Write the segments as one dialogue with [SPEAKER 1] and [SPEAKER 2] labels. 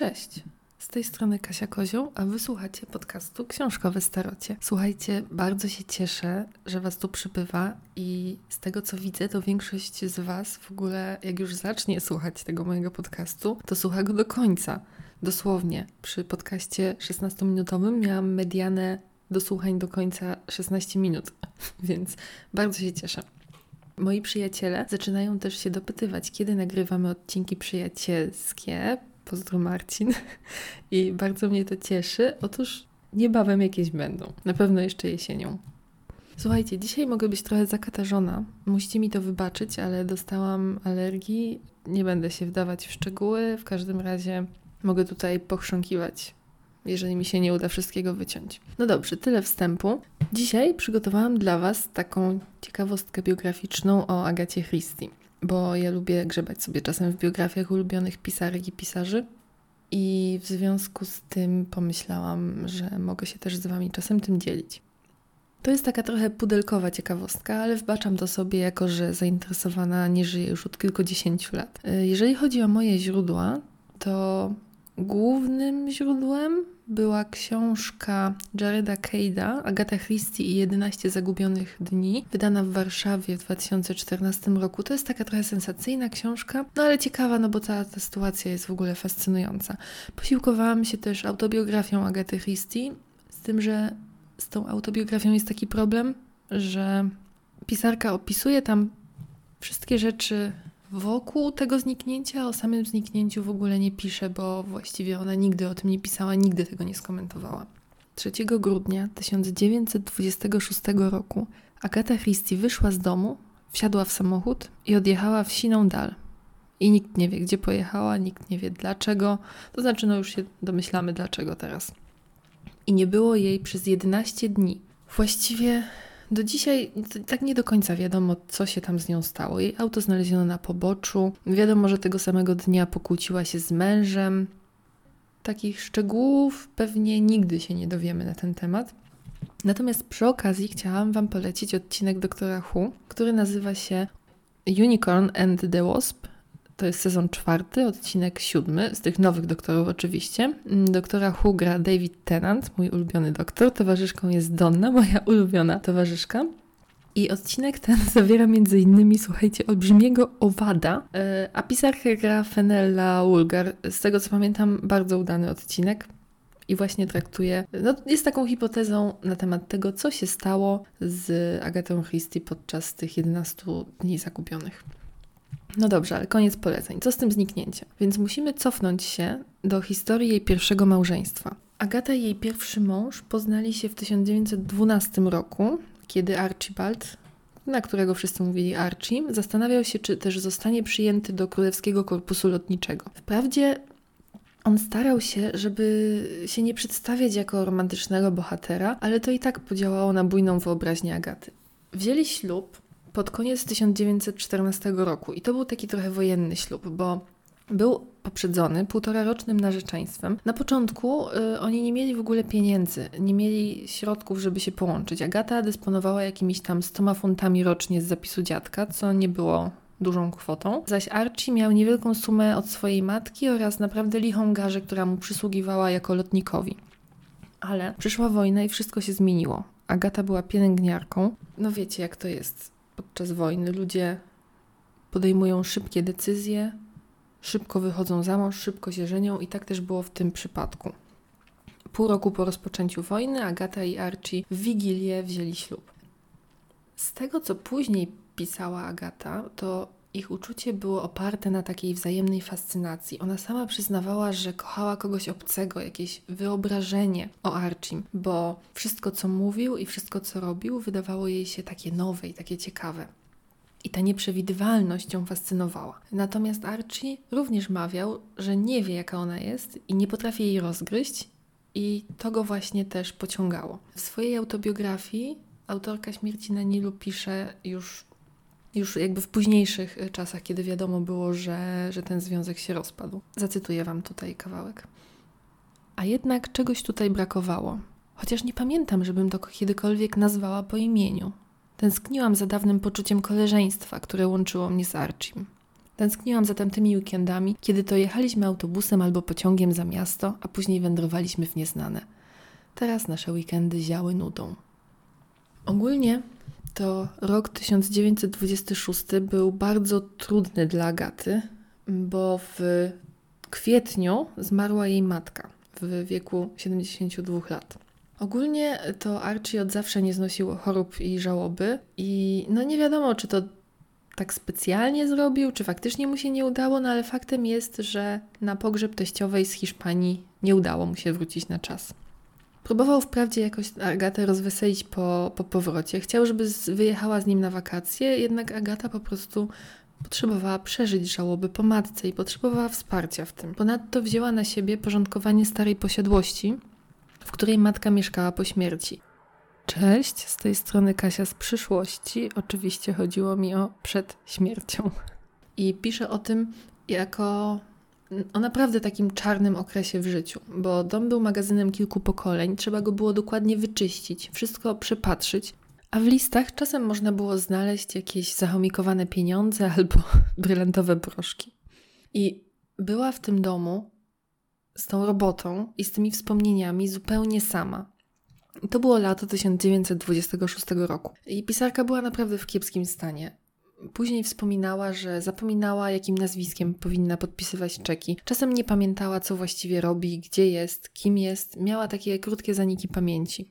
[SPEAKER 1] Cześć. Z tej strony Kasia Kozioł, a wysłuchacie podcastu Książkowe Starocie. Słuchajcie, bardzo się cieszę, że Was tu przybywa i z tego co widzę, to większość z Was w ogóle, jak już zacznie słuchać tego mojego podcastu, to słucha go do końca. Dosłownie. Przy podcaście 16-minutowym miałam medianę do słuchań do końca 16 minut, więc bardzo się cieszę. Moi przyjaciele zaczynają też się dopytywać, kiedy nagrywamy odcinki przyjacielskie. Pozdro Marcin. I bardzo mnie to cieszy. Otóż niebawem jakieś będą. Na pewno jeszcze jesienią. Słuchajcie, dzisiaj mogę być trochę zakatarzona. Musicie mi to wybaczyć, ale dostałam alergii. Nie będę się wdawać w szczegóły. W każdym razie mogę tutaj pochrząkiwać jeżeli mi się nie uda wszystkiego wyciąć. No dobrze, tyle wstępu. Dzisiaj przygotowałam dla Was taką ciekawostkę biograficzną o Agacie Christie, bo ja lubię grzebać sobie czasem w biografiach ulubionych pisarek i pisarzy. I w związku z tym pomyślałam, że mogę się też z Wami czasem tym dzielić. To jest taka trochę pudelkowa ciekawostka, ale wbaczam to sobie jako, że zainteresowana nie żyje już od kilkudziesięciu lat. Jeżeli chodzi o moje źródła, to Głównym źródłem była książka Jareda Cade'a Agata Christie i 11 zagubionych dni, wydana w Warszawie w 2014 roku. To jest taka trochę sensacyjna książka, no ale ciekawa, no bo ta, ta sytuacja jest w ogóle fascynująca. Posiłkowałam się też autobiografią Agaty Christie, z tym, że z tą autobiografią jest taki problem, że pisarka opisuje tam wszystkie rzeczy wokół tego zniknięcia, o samym zniknięciu w ogóle nie pisze, bo właściwie ona nigdy o tym nie pisała, nigdy tego nie skomentowała. 3 grudnia 1926 roku Agata Christie wyszła z domu, wsiadła w samochód i odjechała w siną dal. I nikt nie wie, gdzie pojechała, nikt nie wie dlaczego. To znaczy, no już się domyślamy dlaczego teraz. I nie było jej przez 11 dni. Właściwie do dzisiaj tak nie do końca wiadomo, co się tam z nią stało. Jej auto znaleziono na poboczu. Wiadomo, że tego samego dnia pokłóciła się z mężem. Takich szczegółów pewnie nigdy się nie dowiemy na ten temat. Natomiast przy okazji chciałam Wam polecić odcinek doktora Hu, który nazywa się Unicorn and the Wasp to jest sezon czwarty, odcinek siódmy, z tych nowych doktorów oczywiście. Mm, doktora Hu gra David Tennant, mój ulubiony doktor. Towarzyszką jest Donna, moja ulubiona towarzyszka. I odcinek ten zawiera innymi, słuchajcie, olbrzymiego owada, e, a pisarkę gra Fenella Ulgar. Z tego co pamiętam, bardzo udany odcinek. I właśnie traktuje, no jest taką hipotezą na temat tego, co się stało z Agatą Christie podczas tych 11 dni zakupionych. No dobrze, ale koniec poleceń. Co z tym zniknięciem? Więc musimy cofnąć się do historii jej pierwszego małżeństwa. Agata i jej pierwszy mąż poznali się w 1912 roku, kiedy Archibald, na którego wszyscy mówili Archie, zastanawiał się, czy też zostanie przyjęty do Królewskiego Korpusu Lotniczego. Wprawdzie on starał się, żeby się nie przedstawiać jako romantycznego bohatera, ale to i tak podziałało na bujną wyobraźnię Agaty. Wzięli ślub pod koniec 1914 roku. I to był taki trochę wojenny ślub, bo był poprzedzony półtora rocznym narzeczeństwem. Na początku y, oni nie mieli w ogóle pieniędzy, nie mieli środków, żeby się połączyć. Agata dysponowała jakimiś tam 100 funtami rocznie z zapisu dziadka, co nie było dużą kwotą. Zaś Archie miał niewielką sumę od swojej matki oraz naprawdę lichą garzę, która mu przysługiwała jako lotnikowi. Ale przyszła wojna i wszystko się zmieniło. Agata była pielęgniarką. No wiecie, jak to jest podczas wojny. Ludzie podejmują szybkie decyzje, szybko wychodzą za mąż, szybko się żenią i tak też było w tym przypadku. Pół roku po rozpoczęciu wojny Agata i Archie w Wigilię wzięli ślub. Z tego, co później pisała Agata, to ich uczucie było oparte na takiej wzajemnej fascynacji. Ona sama przyznawała, że kochała kogoś obcego, jakieś wyobrażenie o Archim, bo wszystko, co mówił i wszystko, co robił, wydawało jej się takie nowe i takie ciekawe. I ta nieprzewidywalność ją fascynowała. Natomiast Archie również mawiał, że nie wie, jaka ona jest i nie potrafi jej rozgryźć, i to go właśnie też pociągało. W swojej autobiografii autorka Śmierci na Nilu pisze już już jakby w późniejszych e, czasach, kiedy wiadomo było, że, że ten związek się rozpadł. Zacytuję Wam tutaj kawałek. A jednak czegoś tutaj brakowało. Chociaż nie pamiętam, żebym to kiedykolwiek nazwała po imieniu. Tęskniłam za dawnym poczuciem koleżeństwa, które łączyło mnie z Archim. Tęskniłam za tamtymi weekendami, kiedy to jechaliśmy autobusem albo pociągiem za miasto, a później wędrowaliśmy w nieznane. Teraz nasze weekendy ziały nudą. Ogólnie to rok 1926 był bardzo trudny dla Agaty, bo w kwietniu zmarła jej matka w wieku 72 lat. Ogólnie to Archie od zawsze nie znosił chorób i żałoby i no nie wiadomo, czy to tak specjalnie zrobił, czy faktycznie mu się nie udało, no ale faktem jest, że na pogrzeb teściowej z Hiszpanii nie udało mu się wrócić na czas. Próbował wprawdzie jakoś Agatę rozweselić po, po powrocie. Chciał, żeby z, wyjechała z nim na wakacje, jednak Agata po prostu potrzebowała przeżyć żałoby po matce i potrzebowała wsparcia w tym. Ponadto wzięła na siebie porządkowanie starej posiadłości, w której matka mieszkała po śmierci. Cześć, z tej strony Kasia z przyszłości. Oczywiście chodziło mi o przed śmiercią. I piszę o tym jako o naprawdę takim czarnym okresie w życiu, bo dom był magazynem kilku pokoleń, trzeba go było dokładnie wyczyścić, wszystko przepatrzyć, a w listach czasem można było znaleźć jakieś zachomikowane pieniądze albo brylantowe broszki. I była w tym domu z tą robotą i z tymi wspomnieniami zupełnie sama. To było lato 1926 roku. I pisarka była naprawdę w kiepskim stanie. Później wspominała, że zapominała, jakim nazwiskiem powinna podpisywać czeki. Czasem nie pamiętała, co właściwie robi, gdzie jest, kim jest. Miała takie krótkie zaniki pamięci.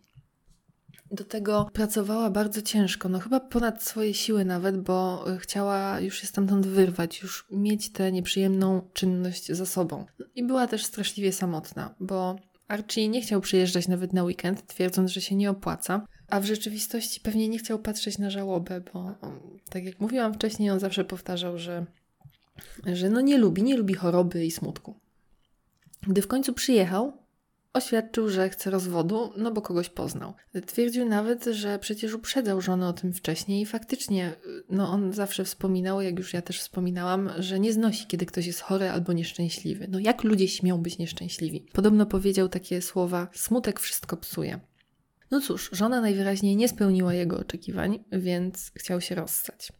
[SPEAKER 1] Do tego pracowała bardzo ciężko, no chyba ponad swoje siły nawet, bo chciała już się stamtąd wyrwać, już mieć tę nieprzyjemną czynność za sobą. I była też straszliwie samotna, bo Archie nie chciał przyjeżdżać nawet na weekend, twierdząc, że się nie opłaca, a w rzeczywistości pewnie nie chciał patrzeć na żałobę, bo tak jak mówiłam wcześniej, on zawsze powtarzał, że, że no nie lubi, nie lubi choroby i smutku. Gdy w końcu przyjechał, Oświadczył, że chce rozwodu, no bo kogoś poznał. Twierdził nawet, że przecież uprzedzał żonę o tym wcześniej i faktycznie, no on zawsze wspominał, jak już ja też wspominałam, że nie znosi, kiedy ktoś jest chory albo nieszczęśliwy. No jak ludzie śmią być nieszczęśliwi? Podobno powiedział takie słowa: smutek wszystko psuje. No cóż, żona najwyraźniej nie spełniła jego oczekiwań, więc chciał się rozstać.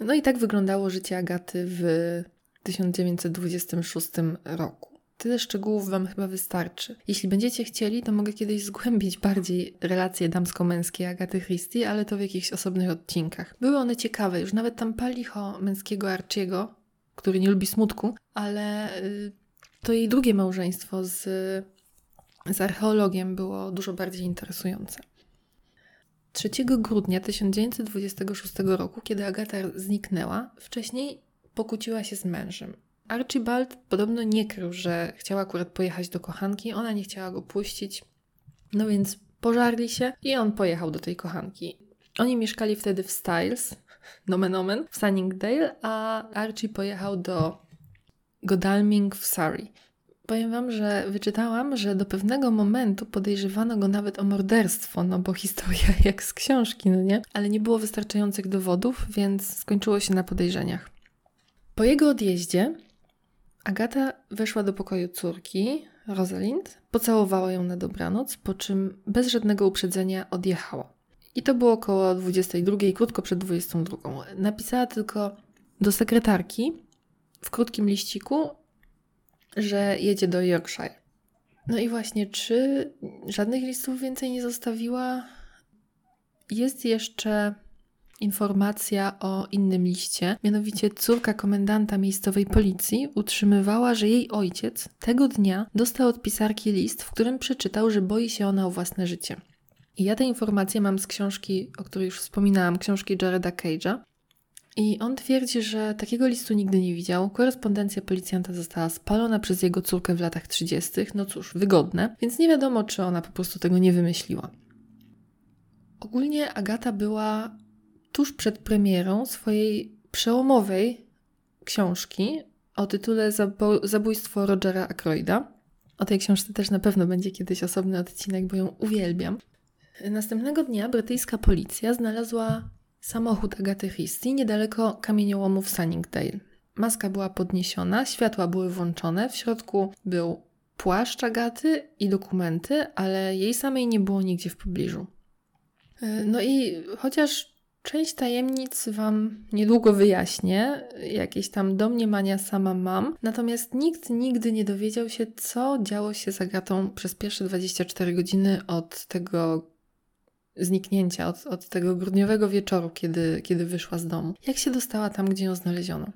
[SPEAKER 1] No i tak wyglądało życie Agaty w 1926 roku. Tyle szczegółów Wam chyba wystarczy. Jeśli będziecie chcieli, to mogę kiedyś zgłębić bardziej relacje damsko-męskie Agaty Christie, ale to w jakichś osobnych odcinkach. Były one ciekawe, już nawet tam palicho męskiego Archiego, który nie lubi smutku, ale y, to jej drugie małżeństwo z, z archeologiem było dużo bardziej interesujące. 3 grudnia 1926 roku, kiedy Agata zniknęła, wcześniej pokłóciła się z mężem. Archibald podobno nie krył, że chciał akurat pojechać do kochanki, ona nie chciała go puścić. No więc pożarli się i on pojechał do tej kochanki. Oni mieszkali wtedy w Styles, nomen omen, w Sunningdale, a Archie pojechał do Godalming w Surrey. Powiem wam, że wyczytałam, że do pewnego momentu podejrzewano go nawet o morderstwo, no bo historia jak z książki, no nie? Ale nie było wystarczających dowodów, więc skończyło się na podejrzeniach. Po jego odjeździe Agata weszła do pokoju córki, Rosalind, pocałowała ją na dobranoc, po czym bez żadnego uprzedzenia odjechała. I to było około 22, krótko przed 22. Napisała tylko do sekretarki w krótkim liściku, że jedzie do Yorkshire. No i właśnie, czy żadnych listów więcej nie zostawiła? Jest jeszcze informacja o innym liście. Mianowicie córka komendanta miejscowej policji utrzymywała, że jej ojciec tego dnia dostał od pisarki list, w którym przeczytał, że boi się ona o własne życie. I ja te informacje mam z książki, o której już wspominałam, książki Jareda Cage'a. I on twierdzi, że takiego listu nigdy nie widział. Korespondencja policjanta została spalona przez jego córkę w latach 30. No cóż, wygodne, więc nie wiadomo, czy ona po prostu tego nie wymyśliła. Ogólnie Agata była tuż przed premierą swojej przełomowej książki o tytule Zabójstwo Rogera Ackroyda. O tej książce też na pewno będzie kiedyś osobny odcinek, bo ją uwielbiam. Następnego dnia brytyjska policja znalazła samochód Agaty Christie niedaleko kamieniołomu w Sunningdale. Maska była podniesiona, światła były włączone, w środku był płaszcz Agaty i dokumenty, ale jej samej nie było nigdzie w pobliżu. No i chociaż Część tajemnic Wam niedługo wyjaśnię, jakieś tam domniemania sama mam, natomiast nikt nigdy nie dowiedział się, co działo się z Agatą przez pierwsze 24 godziny od tego zniknięcia, od, od tego grudniowego wieczoru, kiedy, kiedy wyszła z domu. Jak się dostała tam, gdzie ją znaleziono?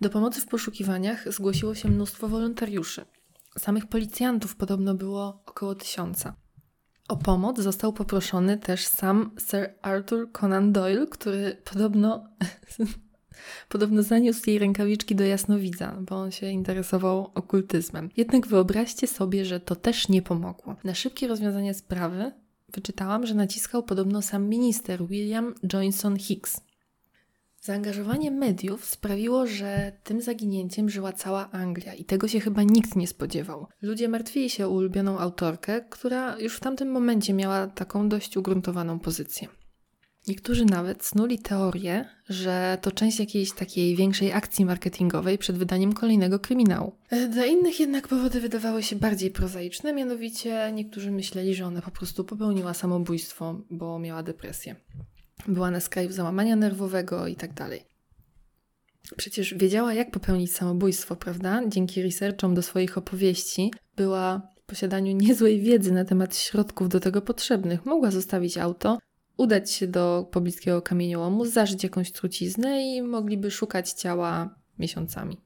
[SPEAKER 1] Do pomocy w poszukiwaniach zgłosiło się mnóstwo wolontariuszy. Samych policjantów podobno było około tysiąca. O pomoc został poproszony też sam Sir Arthur Conan Doyle, który podobno, podobno zaniósł jej rękawiczki do jasnowidza, bo on się interesował okultyzmem. Jednak wyobraźcie sobie, że to też nie pomogło. Na szybkie rozwiązanie sprawy wyczytałam, że naciskał podobno sam minister William Johnson Hicks. Zaangażowanie mediów sprawiło, że tym zaginięciem żyła cała Anglia i tego się chyba nikt nie spodziewał. Ludzie martwili się o ulubioną autorkę, która już w tamtym momencie miała taką dość ugruntowaną pozycję. Niektórzy nawet snuli teorię, że to część jakiejś takiej większej akcji marketingowej przed wydaniem kolejnego kryminału. Dla innych jednak powody wydawały się bardziej prozaiczne, mianowicie niektórzy myśleli, że ona po prostu popełniła samobójstwo, bo miała depresję była na skraju załamania nerwowego i tak dalej. Przecież wiedziała, jak popełnić samobójstwo, prawda? Dzięki researchom do swoich opowieści była w posiadaniu niezłej wiedzy na temat środków do tego potrzebnych. Mogła zostawić auto, udać się do pobliskiego kamieniołomu, zażyć jakąś truciznę i mogliby szukać ciała miesiącami.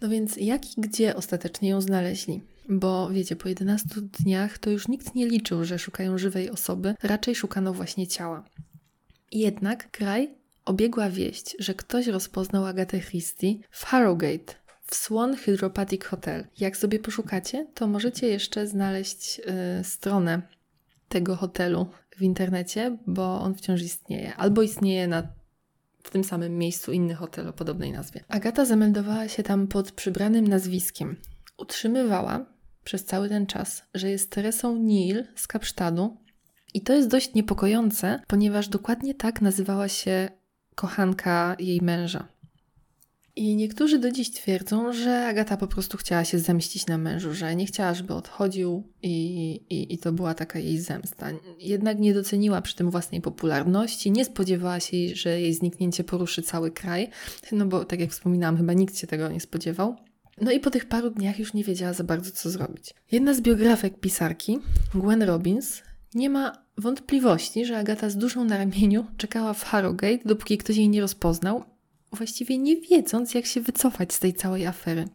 [SPEAKER 1] No więc jak i gdzie ostatecznie ją znaleźli? Bo wiecie, po 11 dniach to już nikt nie liczył, że szukają żywej osoby, raczej szukano właśnie ciała. Jednak kraj obiegła wieść, że ktoś rozpoznał Agatę Christie w Harrogate, w Swan Hydropathic Hotel. Jak sobie poszukacie, to możecie jeszcze znaleźć y, stronę tego hotelu w internecie, bo on wciąż istnieje. Albo istnieje na w tym samym miejscu inny hotel o podobnej nazwie. Agata zameldowała się tam pod przybranym nazwiskiem. Utrzymywała przez cały ten czas, że jest Teresą Neil z Kapsztadu, i to jest dość niepokojące, ponieważ dokładnie tak nazywała się kochanka jej męża. I niektórzy do dziś twierdzą, że Agata po prostu chciała się zemścić na mężu, że nie chciała, żeby odchodził i, i, i to była taka jej zemsta. Jednak nie doceniła przy tym własnej popularności, nie spodziewała się, że jej zniknięcie poruszy cały kraj, no bo tak jak wspominałam, chyba nikt się tego nie spodziewał. No i po tych paru dniach już nie wiedziała za bardzo, co zrobić. Jedna z biografek pisarki, Gwen Robbins, nie ma wątpliwości, że Agata z duszą na ramieniu czekała w Harrogate, dopóki ktoś jej nie rozpoznał, właściwie nie wiedząc, jak się wycofać z tej całej afery.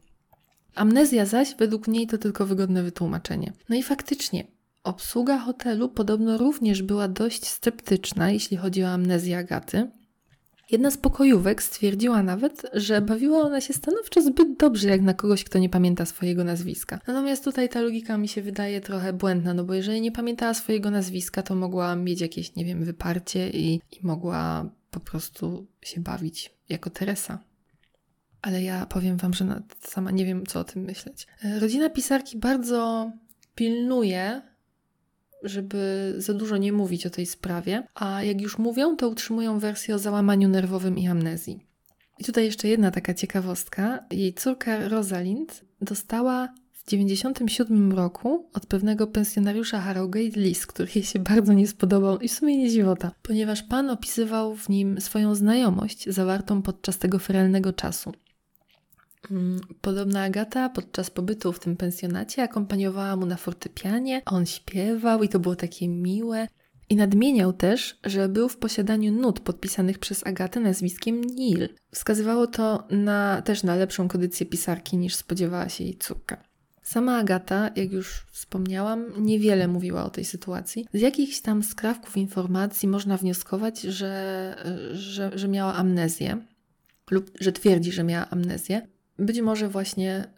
[SPEAKER 1] Amnezja zaś według niej to tylko wygodne wytłumaczenie. No i faktycznie, obsługa hotelu podobno również była dość sceptyczna, jeśli chodzi o amnezję Agaty, Jedna z pokojówek stwierdziła nawet, że bawiła ona się stanowczo zbyt dobrze jak na kogoś, kto nie pamięta swojego nazwiska. Natomiast tutaj ta logika mi się wydaje trochę błędna, no bo jeżeli nie pamiętała swojego nazwiska, to mogła mieć jakieś, nie wiem, wyparcie i, i mogła po prostu się bawić jako Teresa. Ale ja powiem Wam, że sama nie wiem, co o tym myśleć. Rodzina pisarki bardzo pilnuje żeby za dużo nie mówić o tej sprawie, a jak już mówią, to utrzymują wersję o załamaniu nerwowym i amnezji. I tutaj jeszcze jedna taka ciekawostka. Jej córka Rosalind dostała w 97 roku od pewnego pensjonariusza Harrogate list, który jej się bardzo nie spodobał i w sumie nie dziwota, ponieważ pan opisywał w nim swoją znajomość zawartą podczas tego feralnego czasu. Mm, podobna Agata podczas pobytu w tym pensjonacie akompaniowała mu na fortepianie, on śpiewał i to było takie miłe. I nadmieniał też, że był w posiadaniu nut podpisanych przez Agatę nazwiskiem Neil. Wskazywało to na, też na lepszą kondycję pisarki niż spodziewała się jej córka. Sama Agata, jak już wspomniałam, niewiele mówiła o tej sytuacji. Z jakichś tam skrawków informacji można wnioskować, że, że, że miała amnezję lub że twierdzi, że miała amnezję. Być może właśnie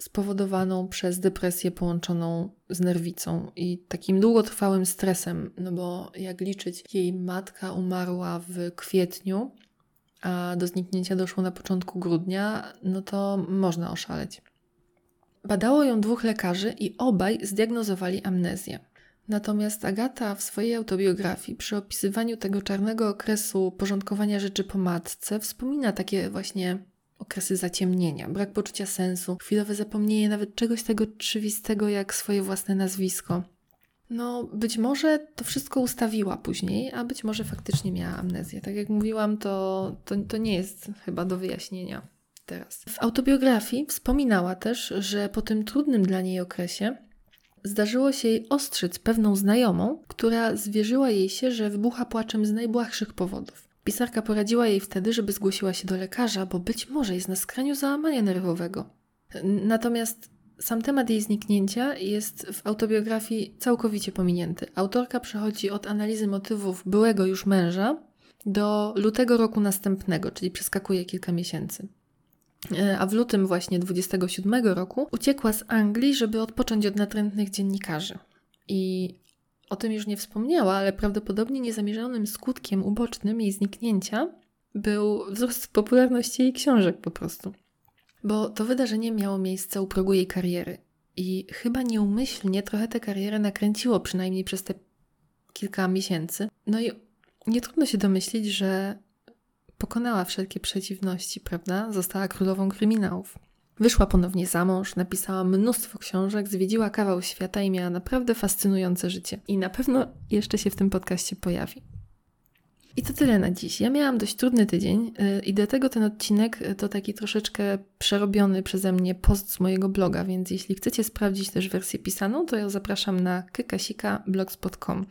[SPEAKER 1] spowodowaną przez depresję połączoną z nerwicą i takim długotrwałym stresem, no bo jak liczyć, jej matka umarła w kwietniu, a do zniknięcia doszło na początku grudnia, no to można oszaleć. Badało ją dwóch lekarzy i obaj zdiagnozowali amnezję. Natomiast Agata w swojej autobiografii przy opisywaniu tego czarnego okresu porządkowania rzeczy po matce wspomina takie właśnie okresy zaciemnienia, brak poczucia sensu, chwilowe zapomnienie nawet czegoś tego oczywistego jak swoje własne nazwisko. No, być może to wszystko ustawiła później, a być może faktycznie miała amnezję. Tak jak mówiłam, to, to, to nie jest chyba do wyjaśnienia teraz. W autobiografii wspominała też, że po tym trudnym dla niej okresie zdarzyło się jej ostrzyc pewną znajomą, która zwierzyła jej się, że wybucha płaczem z najbłahszych powodów. Pisarka poradziła jej wtedy, żeby zgłosiła się do lekarza, bo być może jest na skraniu załamania nerwowego. Natomiast sam temat jej zniknięcia jest w autobiografii całkowicie pominięty. Autorka przechodzi od analizy motywów byłego już męża do lutego roku następnego, czyli przeskakuje kilka miesięcy. E, a w lutym właśnie 27 roku uciekła z Anglii, żeby odpocząć od natrętnych dziennikarzy. I o tym już nie wspomniała, ale prawdopodobnie niezamierzonym skutkiem ubocznym jej zniknięcia był wzrost popularności jej książek po prostu. Bo to wydarzenie miało miejsce u progu jej kariery. I chyba nieumyślnie trochę tę karierę nakręciło, przynajmniej przez te kilka miesięcy. No i nie trudno się domyślić, że pokonała wszelkie przeciwności, prawda? Została królową kryminałów. Wyszła ponownie za mąż, napisała mnóstwo książek, zwiedziła kawał świata i miała naprawdę fascynujące życie. I na pewno jeszcze się w tym podcaście pojawi. I to tyle na dziś. Ja miałam dość trudny tydzień y, i dlatego ten odcinek y, to taki troszeczkę przerobiony przeze mnie post z mojego bloga, więc jeśli chcecie sprawdzić też wersję pisaną, to ja zapraszam na kykasika.blogspot.com.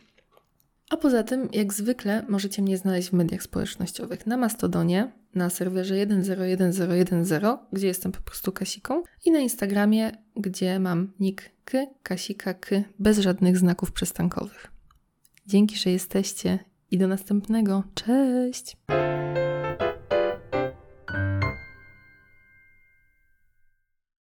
[SPEAKER 1] A poza tym, jak zwykle, możecie mnie znaleźć w mediach społecznościowych na Mastodonie, na serwerze 101010, gdzie jestem po prostu Kasiką, i na Instagramie, gdzie mam nick k, Kasika k, bez żadnych znaków przystankowych. Dzięki, że jesteście i do następnego. Cześć!